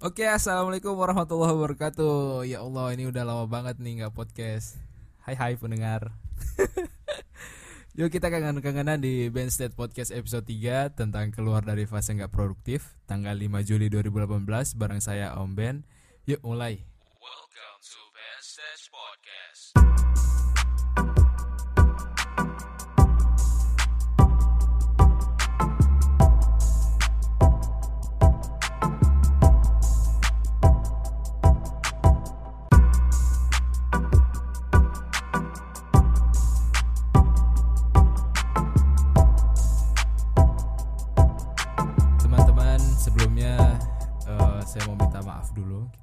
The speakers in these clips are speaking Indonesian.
Oke, assalamualaikum warahmatullahi wabarakatuh. Ya Allah, ini udah lama banget nih nggak podcast. Hai hai pendengar. Yuk kita kangen-kangenan di State Podcast episode 3 tentang keluar dari fase nggak produktif tanggal 5 Juli 2018 bareng saya Om Ben. Yuk mulai.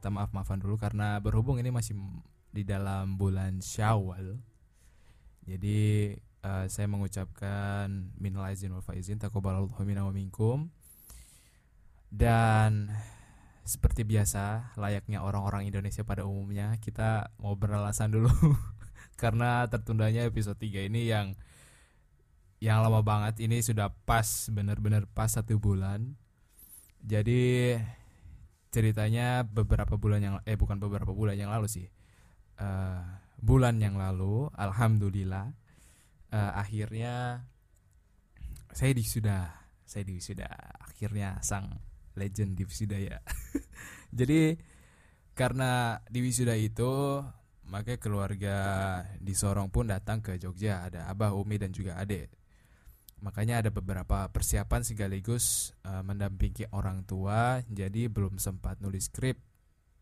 Kita maaf-maafan dulu karena berhubung ini masih di dalam bulan Syawal. Jadi uh, saya mengucapkan minal aizin wal faizin taqabbalallahu minna wa minkum. Dan seperti biasa layaknya orang-orang Indonesia pada umumnya kita mau beralasan dulu karena tertundanya episode 3 ini yang yang lama banget ini sudah pas benar-benar pas satu bulan jadi ceritanya beberapa bulan yang eh bukan beberapa bulan yang lalu sih. Uh, bulan yang lalu alhamdulillah uh, akhirnya saya di sudah saya di sudah akhirnya sang legend di wisuda ya. Jadi karena di wisuda itu makanya keluarga di Sorong pun datang ke Jogja. Ada abah umi dan juga adik Makanya ada beberapa persiapan sekaligus uh, mendampingi orang tua, jadi belum sempat nulis skrip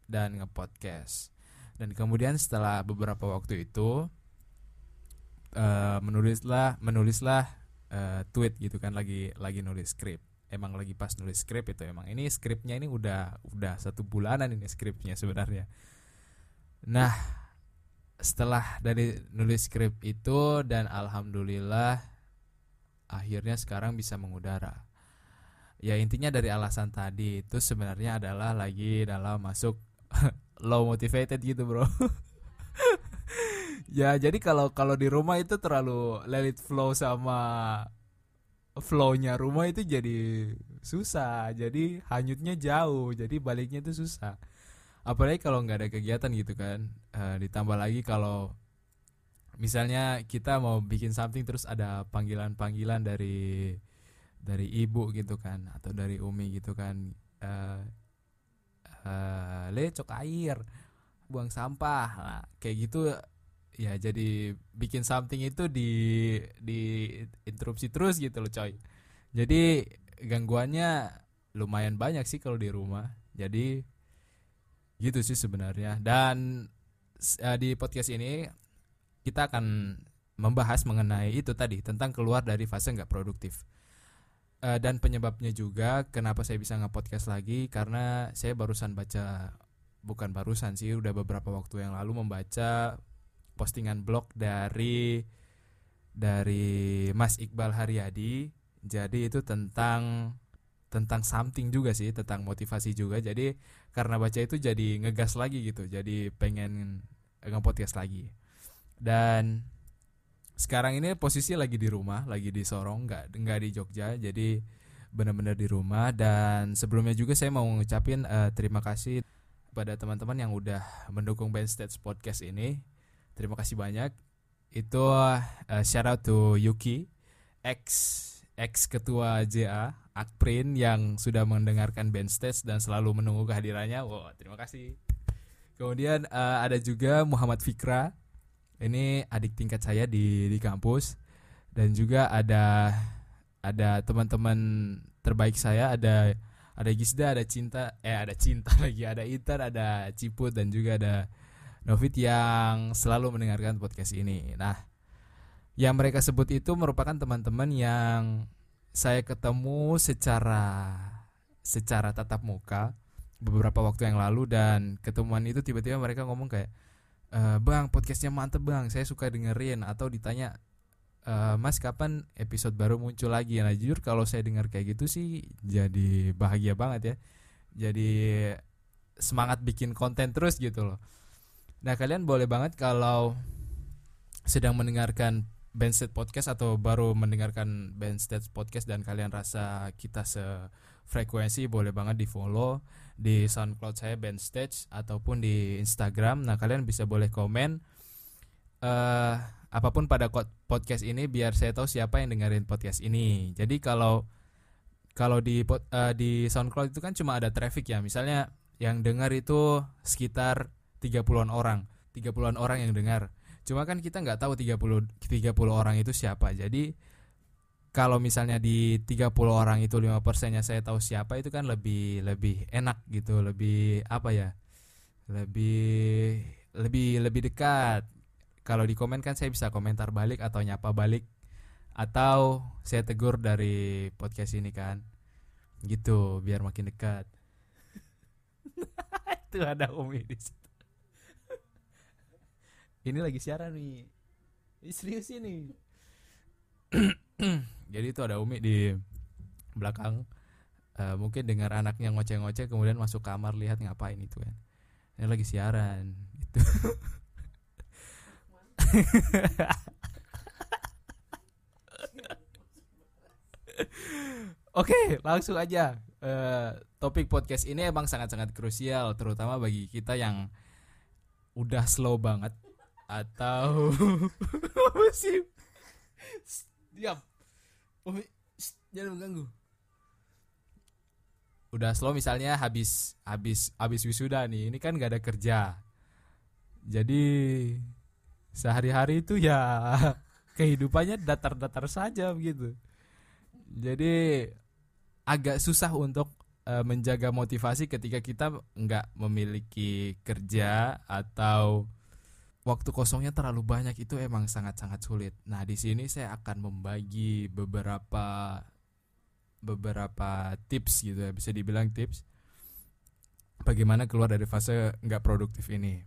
dan ngepodcast. Dan kemudian setelah beberapa waktu itu uh, menulislah menulislah uh, tweet gitu kan lagi lagi nulis skrip. Emang lagi pas nulis skrip itu emang ini skripnya ini udah udah satu bulanan ini skripnya sebenarnya. Nah setelah dari nulis skrip itu dan alhamdulillah akhirnya sekarang bisa mengudara. Ya intinya dari alasan tadi itu sebenarnya adalah lagi dalam masuk low motivated gitu bro. ya jadi kalau kalau di rumah itu terlalu let it flow sama flownya rumah itu jadi susah jadi hanyutnya jauh jadi baliknya itu susah apalagi kalau nggak ada kegiatan gitu kan uh, ditambah lagi kalau misalnya kita mau bikin something terus ada panggilan-panggilan dari dari ibu gitu kan atau dari umi gitu kan. Uh, uh, le cok air buang sampah. Nah, kayak gitu ya jadi bikin something itu di di interupsi terus gitu loh coy. Jadi gangguannya lumayan banyak sih kalau di rumah. Jadi gitu sih sebenarnya. Dan uh, di podcast ini kita akan membahas mengenai itu tadi tentang keluar dari fase nggak produktif. Uh, dan penyebabnya juga kenapa saya bisa nge-podcast lagi karena saya barusan baca bukan barusan sih udah beberapa waktu yang lalu membaca postingan blog dari dari Mas Iqbal Haryadi. Jadi itu tentang tentang something juga sih tentang motivasi juga. Jadi karena baca itu jadi ngegas lagi gitu jadi pengen nge-podcast lagi dan sekarang ini posisi lagi di rumah lagi di Sorong nggak nggak di Jogja. Jadi benar-benar di rumah. Dan sebelumnya juga saya mau ngucapin uh, terima kasih pada teman-teman yang udah mendukung Band Podcast ini. Terima kasih banyak. Itu uh, shout out to Yuki ex ex ketua JA Akprin yang sudah mendengarkan Band dan selalu menunggu kehadirannya. Wow terima kasih. Kemudian uh, ada juga Muhammad Fikra ini adik tingkat saya di di kampus dan juga ada ada teman-teman terbaik saya ada ada Gisda ada Cinta eh ada Cinta lagi ada Itar ada Ciput dan juga ada Novit yang selalu mendengarkan podcast ini. Nah, yang mereka sebut itu merupakan teman-teman yang saya ketemu secara secara tatap muka beberapa waktu yang lalu dan ketemuan itu tiba-tiba mereka ngomong kayak e, bang podcastnya mantep bang. Saya suka dengerin. Atau ditanya e, mas kapan episode baru muncul lagi? Nah jujur kalau saya dengar kayak gitu sih jadi bahagia banget ya. Jadi semangat bikin konten terus gitu loh. Nah kalian boleh banget kalau sedang mendengarkan Bandstead Podcast atau baru mendengarkan Bandstead Podcast dan kalian rasa kita se frekuensi boleh banget di follow di SoundCloud saya band stage ataupun di Instagram. Nah kalian bisa boleh komen uh, apa pun pada podcast ini biar saya tahu siapa yang dengerin podcast ini. Jadi kalau kalau di uh, di SoundCloud itu kan cuma ada traffic ya. Misalnya yang dengar itu sekitar 30-an orang, 30-an orang yang dengar. Cuma kan kita nggak tahu 30 30 orang itu siapa. Jadi kalau misalnya di 30 orang itu 5 persennya saya tahu siapa itu kan lebih lebih enak gitu lebih apa ya lebih lebih lebih dekat. Kalau di komen kan saya bisa komentar balik atau nyapa balik atau saya tegur dari podcast ini kan gitu biar makin dekat. Itu ada Umi di situ. Ini lagi siaran nih. Serius ini jadi itu ada Umi di belakang uh, mungkin dengar anaknya ngoceh-ngoceh kemudian masuk kamar lihat ngapain itu kan ini lagi siaran gitu Oke, langsung aja. Uh, topik podcast ini emang sangat-sangat krusial, terutama bagi kita yang udah slow banget atau sih? Diam. Umi, jangan mengganggu. Udah slow misalnya habis habis habis wisuda nih. Ini kan gak ada kerja. Jadi sehari-hari itu ya kehidupannya datar-datar saja begitu. Jadi agak susah untuk uh, menjaga motivasi ketika kita nggak memiliki kerja atau waktu kosongnya terlalu banyak itu emang sangat-sangat sulit. Nah, di sini saya akan membagi beberapa beberapa tips gitu ya, bisa dibilang tips bagaimana keluar dari fase nggak produktif ini.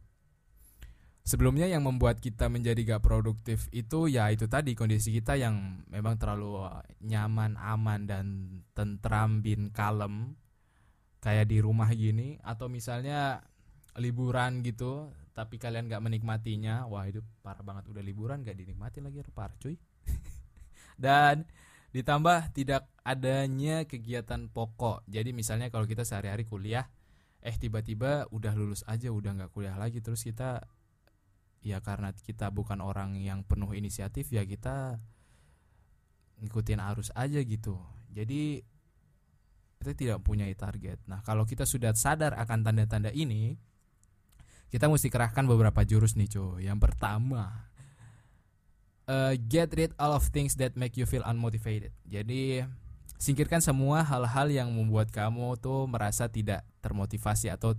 Sebelumnya yang membuat kita menjadi gak produktif itu ya itu tadi kondisi kita yang memang terlalu nyaman, aman dan tentram bin kalem kayak di rumah gini atau misalnya liburan gitu tapi kalian nggak menikmatinya wah itu parah banget. Udah liburan gak dinikmati lagi parah cuy. Dan ditambah tidak adanya kegiatan pokok. Jadi misalnya kalau kita sehari-hari kuliah eh tiba-tiba udah lulus aja udah nggak kuliah lagi terus kita ya karena kita bukan orang yang penuh inisiatif ya kita ngikutin arus aja gitu. Jadi kita tidak punya target. Nah kalau kita sudah sadar akan tanda-tanda ini kita mesti kerahkan beberapa jurus nih cuy. Yang pertama, uh, get rid all of things that make you feel unmotivated. Jadi singkirkan semua hal-hal yang membuat kamu tuh merasa tidak termotivasi atau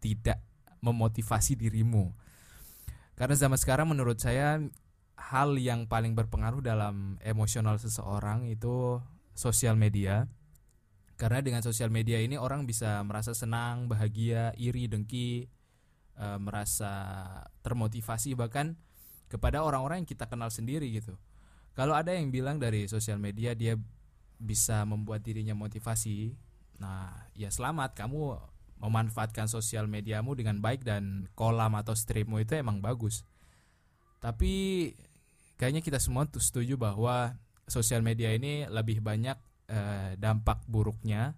tidak memotivasi dirimu. Karena zaman sekarang menurut saya hal yang paling berpengaruh dalam emosional seseorang itu sosial media. Karena dengan sosial media ini orang bisa merasa senang, bahagia, iri, dengki, e, merasa termotivasi bahkan kepada orang-orang yang kita kenal sendiri gitu. Kalau ada yang bilang dari sosial media dia bisa membuat dirinya motivasi, nah ya selamat kamu memanfaatkan sosial mediamu dengan baik dan kolam atau streammu itu emang bagus. Tapi kayaknya kita semua tuh setuju bahwa sosial media ini lebih banyak eh, dampak buruknya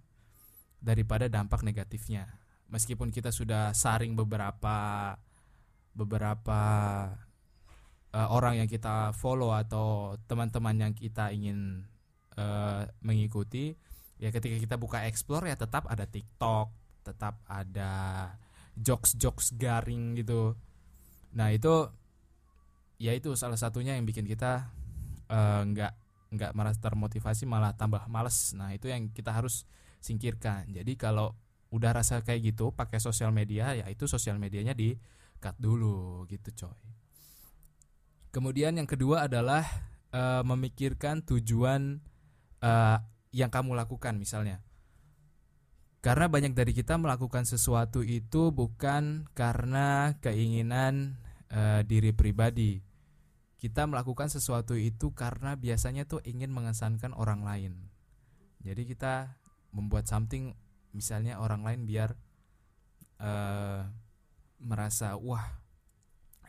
daripada dampak negatifnya meskipun kita sudah saring beberapa beberapa uh, orang yang kita follow atau teman-teman yang kita ingin uh, mengikuti ya ketika kita buka explore ya tetap ada TikTok tetap ada jokes-jokes garing gitu. Nah itu ya itu salah satunya yang bikin kita uh, nggak nggak merasa termotivasi malah tambah males. Nah itu yang kita harus singkirkan. Jadi kalau udah rasa kayak gitu pakai sosial media ya itu sosial medianya di cut dulu gitu coy. Kemudian yang kedua adalah uh, memikirkan tujuan uh, yang kamu lakukan misalnya. Karena banyak dari kita melakukan sesuatu itu bukan karena keinginan uh, diri pribadi. Kita melakukan sesuatu itu karena biasanya tuh ingin mengesankan orang lain. Jadi kita membuat something misalnya orang lain biar uh, merasa wah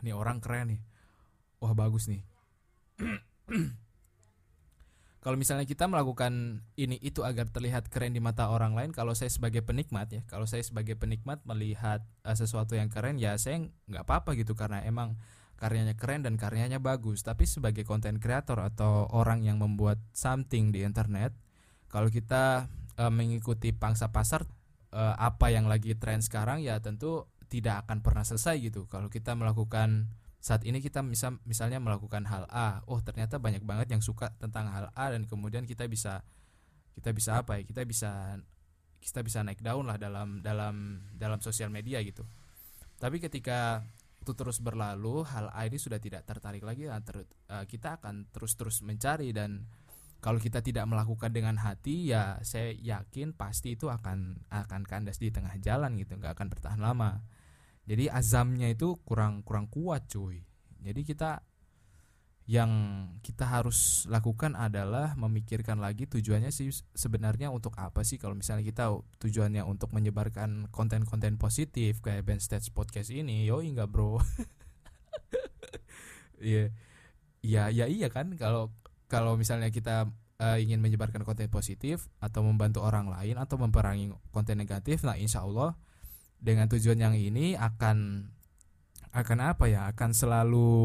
ini orang keren nih. Wah bagus nih. Kalau misalnya kita melakukan ini itu agar terlihat keren di mata orang lain kalau saya sebagai penikmat ya kalau saya sebagai penikmat melihat uh, sesuatu yang keren ya saya nggak apa-apa gitu karena emang karyanya keren dan karyanya bagus. Tapi sebagai konten kreator atau orang yang membuat something di internet kalau kita uh, mengikuti pangsa pasar uh, apa yang lagi tren sekarang ya tentu tidak akan pernah selesai gitu. Kalau kita melakukan saat ini kita misal misalnya melakukan hal A oh ternyata banyak banget yang suka tentang hal A dan kemudian kita bisa kita bisa apa ya kita bisa kita bisa naik daun lah dalam dalam dalam sosial media gitu. Tapi ketika itu terus berlalu hal A ini sudah tidak tertarik lagi nah, ter, uh, kita akan terus-terus mencari dan kalau kita tidak melakukan dengan hati ya saya yakin pasti itu akan akan kandas di tengah jalan gitu nggak akan bertahan lama. Jadi azamnya itu kurang kurang kuat cuy. Jadi kita yang kita harus lakukan adalah memikirkan lagi tujuannya sih sebenarnya untuk apa sih? Kalau misalnya kita tujuannya untuk menyebarkan konten-konten positif kayak band stage podcast ini yo enggak bro. Iya. Yeah. ya ya iya kan? Kalau kalau misalnya kita uh, ingin menyebarkan konten positif atau membantu orang lain atau memperangi konten negatif nah insya Allah dengan tujuan yang ini akan akan apa ya akan selalu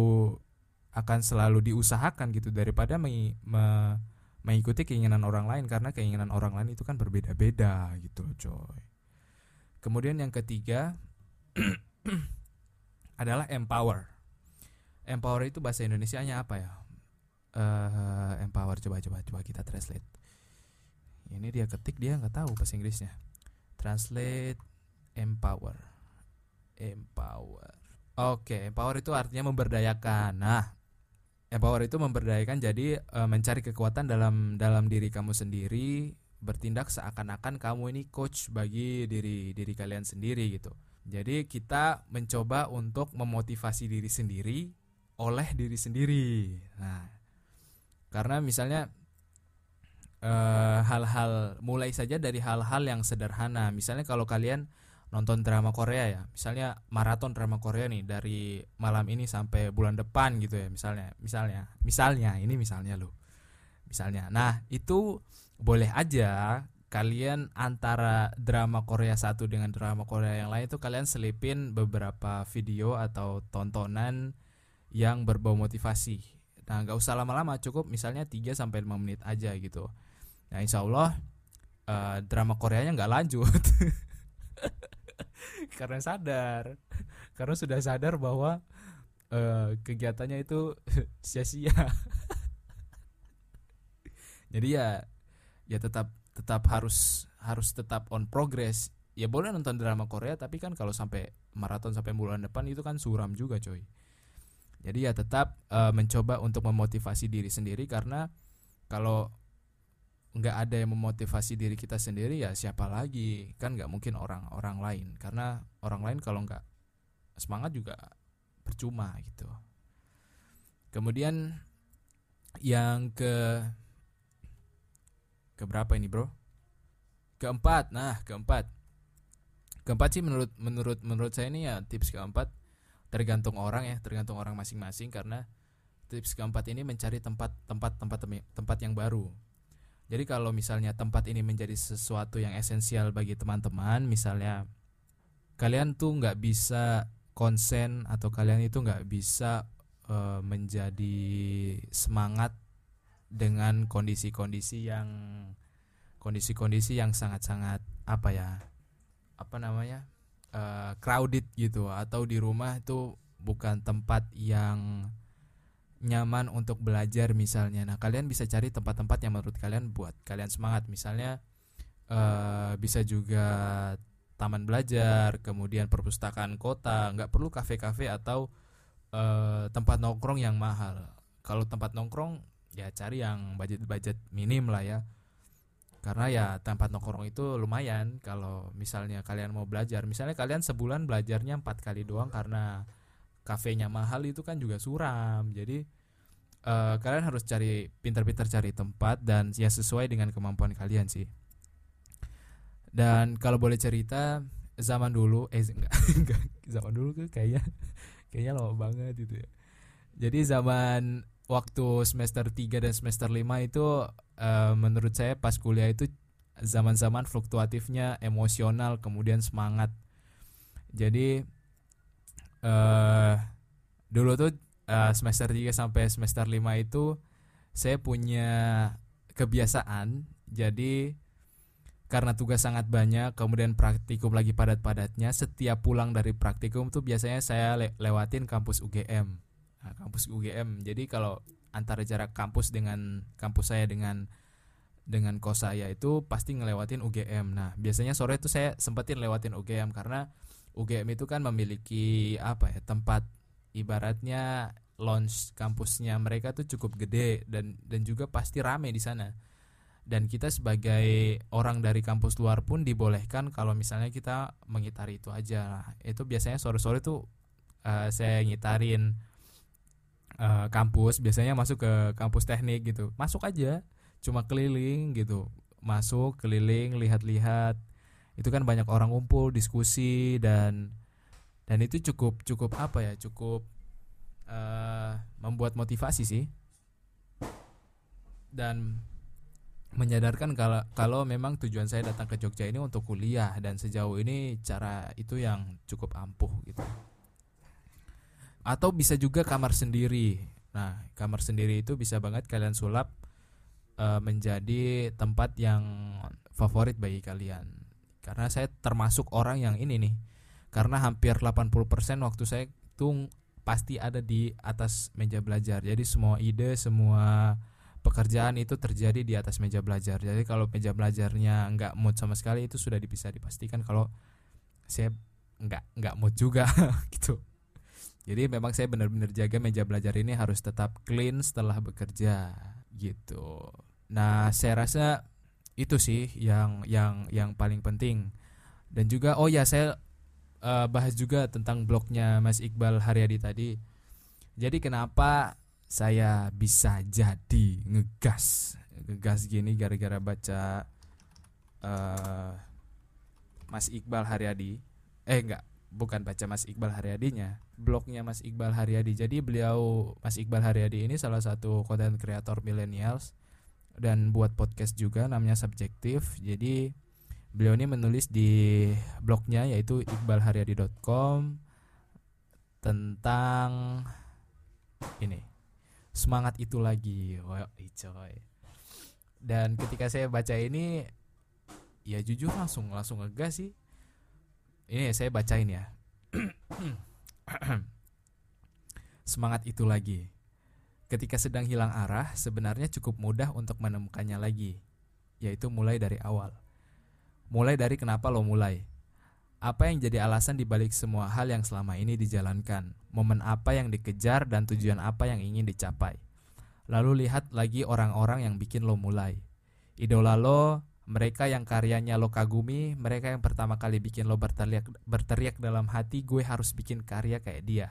akan selalu diusahakan gitu daripada me, me, mengikuti keinginan orang lain karena keinginan orang lain itu kan berbeda-beda gitu coy. Kemudian yang ketiga adalah empower. Empower itu bahasa Indonesia nya apa ya uh, empower coba coba coba kita translate. Ini dia ketik dia nggak tahu bahasa Inggrisnya. Translate empower. Empower. Oke okay, empower itu artinya memberdayakan. Nah empower itu memberdayakan jadi e, mencari kekuatan dalam dalam diri kamu sendiri bertindak seakan-akan kamu ini coach bagi diri diri kalian sendiri gitu. Jadi kita mencoba untuk memotivasi diri sendiri oleh diri sendiri. Nah karena misalnya hal-hal uh, mulai saja dari hal-hal yang sederhana. Misalnya kalau kalian nonton drama Korea ya misalnya maraton drama Korea nih dari malam ini sampai bulan depan gitu ya misalnya misalnya misalnya ini misalnya loh misalnya nah itu boleh aja kalian antara drama Korea satu dengan drama Korea yang lain itu kalian selipin beberapa video atau tontonan yang berbau motivasi nah nggak usah lama-lama cukup misalnya 3 sampai 5 menit aja gitu. Nah insya Allah uh, drama Koreanya nggak lanjut. Karena sadar. Karena sudah sadar bahwa uh, kegiatannya itu sia-sia. Jadi ya ya tetap tetap harus harus tetap on progress. Ya boleh nonton drama Korea tapi kan kalau sampai maraton sampai bulan depan itu kan suram juga coy jadi ya tetap uh, mencoba untuk memotivasi diri sendiri karena kalau nggak ada yang memotivasi diri kita sendiri ya siapa lagi? Kan nggak mungkin orang-orang lain. Karena orang lain kalau nggak semangat juga percuma gitu. Kemudian yang ke ke berapa ini bro? Keempat. Nah keempat. Keempat sih menurut menurut menurut saya ini ya tips keempat tergantung orang ya tergantung orang masing-masing karena tips keempat ini mencari tempat tempat tempat tempat yang baru. Jadi kalau misalnya tempat ini menjadi sesuatu yang esensial bagi teman-teman, misalnya kalian tuh nggak bisa konsen atau kalian itu nggak bisa uh, menjadi semangat dengan kondisi-kondisi yang kondisi-kondisi yang sangat-sangat apa ya apa namanya uh, crowded gitu atau di rumah itu bukan tempat yang nyaman untuk belajar misalnya. Nah, kalian bisa cari tempat-tempat yang menurut kalian buat kalian semangat. Misalnya uh, bisa juga taman belajar, kemudian perpustakaan kota, nggak perlu kafe-kafe atau uh, tempat nongkrong yang mahal. Kalau tempat nongkrong ya cari yang budget-budget minim lah ya. Karena ya tempat nongkrong itu lumayan kalau misalnya kalian mau belajar. Misalnya kalian sebulan belajarnya empat kali doang karena kafenya mahal itu kan juga suram. Jadi uh, kalian harus cari pintar-pintar cari tempat dan ya sesuai dengan kemampuan kalian sih. Dan kalau boleh cerita zaman dulu eh enggak, enggak. Zaman dulu tuh kayaknya kayaknya lama banget gitu ya. Jadi zaman waktu semester 3 dan semester 5 itu uh, menurut saya pas kuliah itu zaman-zaman fluktuatifnya emosional kemudian semangat. Jadi uh, dulu tuh uh, semester 3 sampai semester 5 itu saya punya kebiasaan jadi karena tugas sangat banyak kemudian praktikum lagi padat-padatnya setiap pulang dari praktikum tuh biasanya saya le lewatin kampus UGM nah, kampus UGM jadi kalau antara jarak kampus dengan kampus saya dengan dengan kos saya itu pasti ngelewatin UGM nah biasanya sore itu saya sempetin lewatin UGM karena UGM itu kan memiliki apa ya tempat ibaratnya launch kampusnya mereka tuh cukup gede dan dan juga pasti rame di sana. Dan kita sebagai orang dari kampus luar pun dibolehkan kalau misalnya kita mengitari itu aja. Nah, itu biasanya sore-sore tuh uh, saya ngitarin uh, kampus biasanya masuk ke kampus teknik gitu. Masuk aja cuma keliling gitu. Masuk keliling lihat-lihat. Itu kan banyak orang ngumpul diskusi dan dan itu cukup cukup apa ya cukup uh, membuat motivasi sih. Dan menyadarkan kalau kalau memang tujuan saya datang ke Jogja ini untuk kuliah dan sejauh ini cara itu yang cukup ampuh gitu. Atau bisa juga kamar sendiri. Nah, kamar sendiri itu bisa banget kalian sulap uh, menjadi tempat yang favorit bagi kalian. Karena saya termasuk orang yang ini nih. Karena hampir 80% waktu saya tuh pasti ada di atas meja belajar. Jadi semua ide, semua pekerjaan itu terjadi di atas meja belajar. Jadi kalau meja belajarnya nggak mood sama sekali itu sudah bisa dipastikan kalau saya nggak nggak mood juga gitu. Jadi memang saya benar-benar jaga meja belajar ini harus tetap clean setelah bekerja gitu. Nah, saya rasa itu sih yang yang yang paling penting. Dan juga oh ya saya uh, bahas juga tentang blognya Mas Iqbal Haryadi tadi. Jadi kenapa saya bisa jadi ngegas ngegas gini gara-gara baca uh, Mas Iqbal Haryadi eh enggak bukan baca Mas Iqbal Haryadinya blognya Mas Iqbal Haryadi. Jadi beliau Mas Iqbal Haryadi ini salah satu konten kreator millennials dan buat podcast juga namanya subjektif. Jadi beliau ini menulis di blognya yaitu iqbalharyadi.com tentang ini semangat itu lagi. Wah coy. Dan ketika saya baca ini ya jujur langsung langsung ngegas sih ini saya bacain ya semangat itu lagi ketika sedang hilang arah sebenarnya cukup mudah untuk menemukannya lagi yaitu mulai dari awal mulai dari kenapa lo mulai apa yang jadi alasan dibalik semua hal yang selama ini dijalankan? Momen apa yang dikejar dan tujuan apa yang ingin dicapai? Lalu lihat lagi orang-orang yang bikin lo mulai. Idola lo, mereka yang karyanya lo kagumi, mereka yang pertama kali bikin lo berteriak, berteriak dalam hati, gue harus bikin karya kayak dia.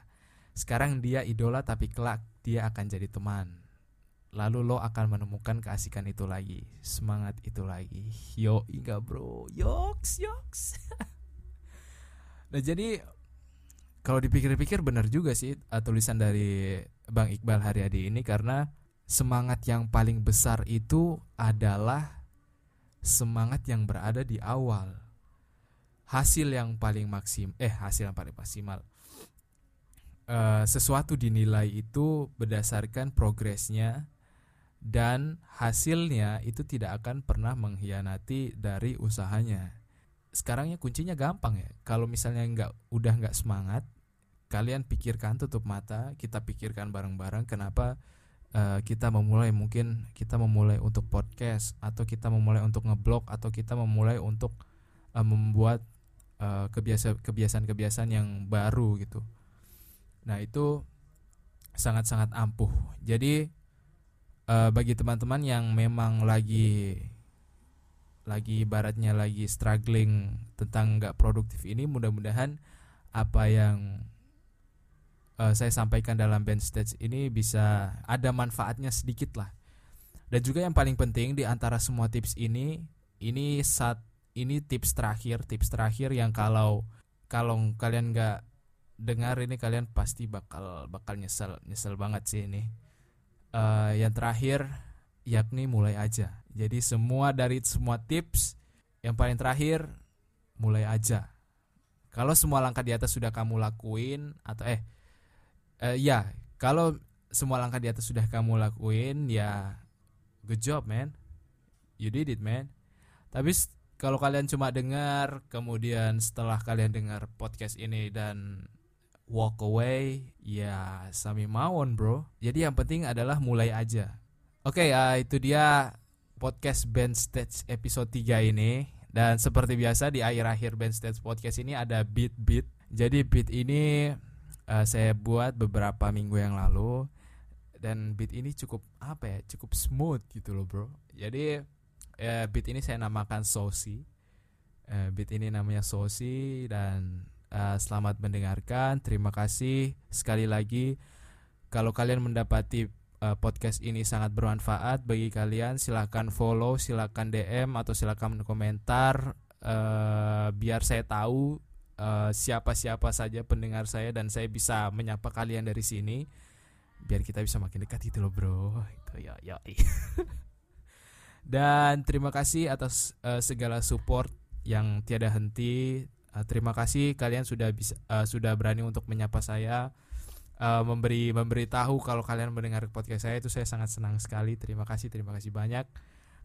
Sekarang dia idola tapi kelak dia akan jadi teman. Lalu lo akan menemukan keasikan itu lagi, semangat itu lagi. Yo, enggak bro, yoks, yoks. Nah jadi kalau dipikir-pikir benar juga sih uh, tulisan dari Bang Iqbal Haryadi ini karena semangat yang paling besar itu adalah semangat yang berada di awal. Hasil yang paling maksim eh hasil yang paling maksimal. Uh, sesuatu dinilai itu berdasarkan progresnya dan hasilnya itu tidak akan pernah mengkhianati dari usahanya sekarangnya kuncinya gampang ya kalau misalnya nggak udah nggak semangat kalian pikirkan tutup mata kita pikirkan bareng-bareng kenapa uh, kita memulai mungkin kita memulai untuk podcast atau kita memulai untuk ngeblog atau kita memulai untuk uh, membuat uh, kebiasaan-kebiasaan yang baru gitu. Nah itu sangat-sangat ampuh. Jadi uh, bagi teman-teman yang memang lagi lagi ibaratnya lagi struggling tentang nggak produktif ini mudah-mudahan apa yang uh, saya sampaikan dalam band stage ini bisa ada manfaatnya sedikit lah dan juga yang paling penting di antara semua tips ini ini saat ini tips terakhir tips terakhir yang kalau kalau kalian nggak dengar ini kalian pasti bakal bakal nyesel nyesel banget sih ini uh, yang terakhir yakni mulai aja. Jadi semua dari semua tips yang paling terakhir mulai aja. Kalau semua langkah di atas sudah kamu lakuin atau eh uh, ya, kalau semua langkah di atas sudah kamu lakuin ya good job man. You did it man. Tapi kalau kalian cuma dengar kemudian setelah kalian dengar podcast ini dan walk away ya sami mawon bro jadi yang penting adalah mulai aja oke okay, uh, itu dia podcast band stage episode 3 ini dan seperti biasa di akhir-akhir band stage podcast ini ada beat beat jadi beat ini uh, saya buat beberapa minggu yang lalu dan beat ini cukup apa ya cukup smooth gitu loh bro jadi uh, beat ini saya namakan Sosi uh, beat ini namanya Sosi dan uh, selamat mendengarkan. Terima kasih sekali lagi. Kalau kalian mendapati uh, podcast ini sangat bermanfaat bagi kalian, silahkan follow, silahkan DM atau silahkan komentar uh, biar saya tahu siapa-siapa uh, saja pendengar saya dan saya bisa menyapa kalian dari sini biar kita bisa makin dekat itu loh bro itu ya ya dan terima kasih atas uh, segala support yang tiada henti Uh, terima kasih kalian sudah bisa uh, sudah berani untuk menyapa saya, uh, memberi memberitahu kalau kalian mendengar podcast saya itu saya sangat senang sekali. Terima kasih, terima kasih banyak.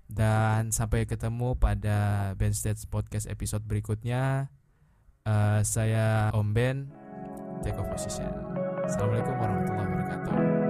Dan sampai ketemu pada Ben Stage Podcast episode berikutnya. Uh, saya Om Ben, take off position. Assalamualaikum warahmatullahi wabarakatuh.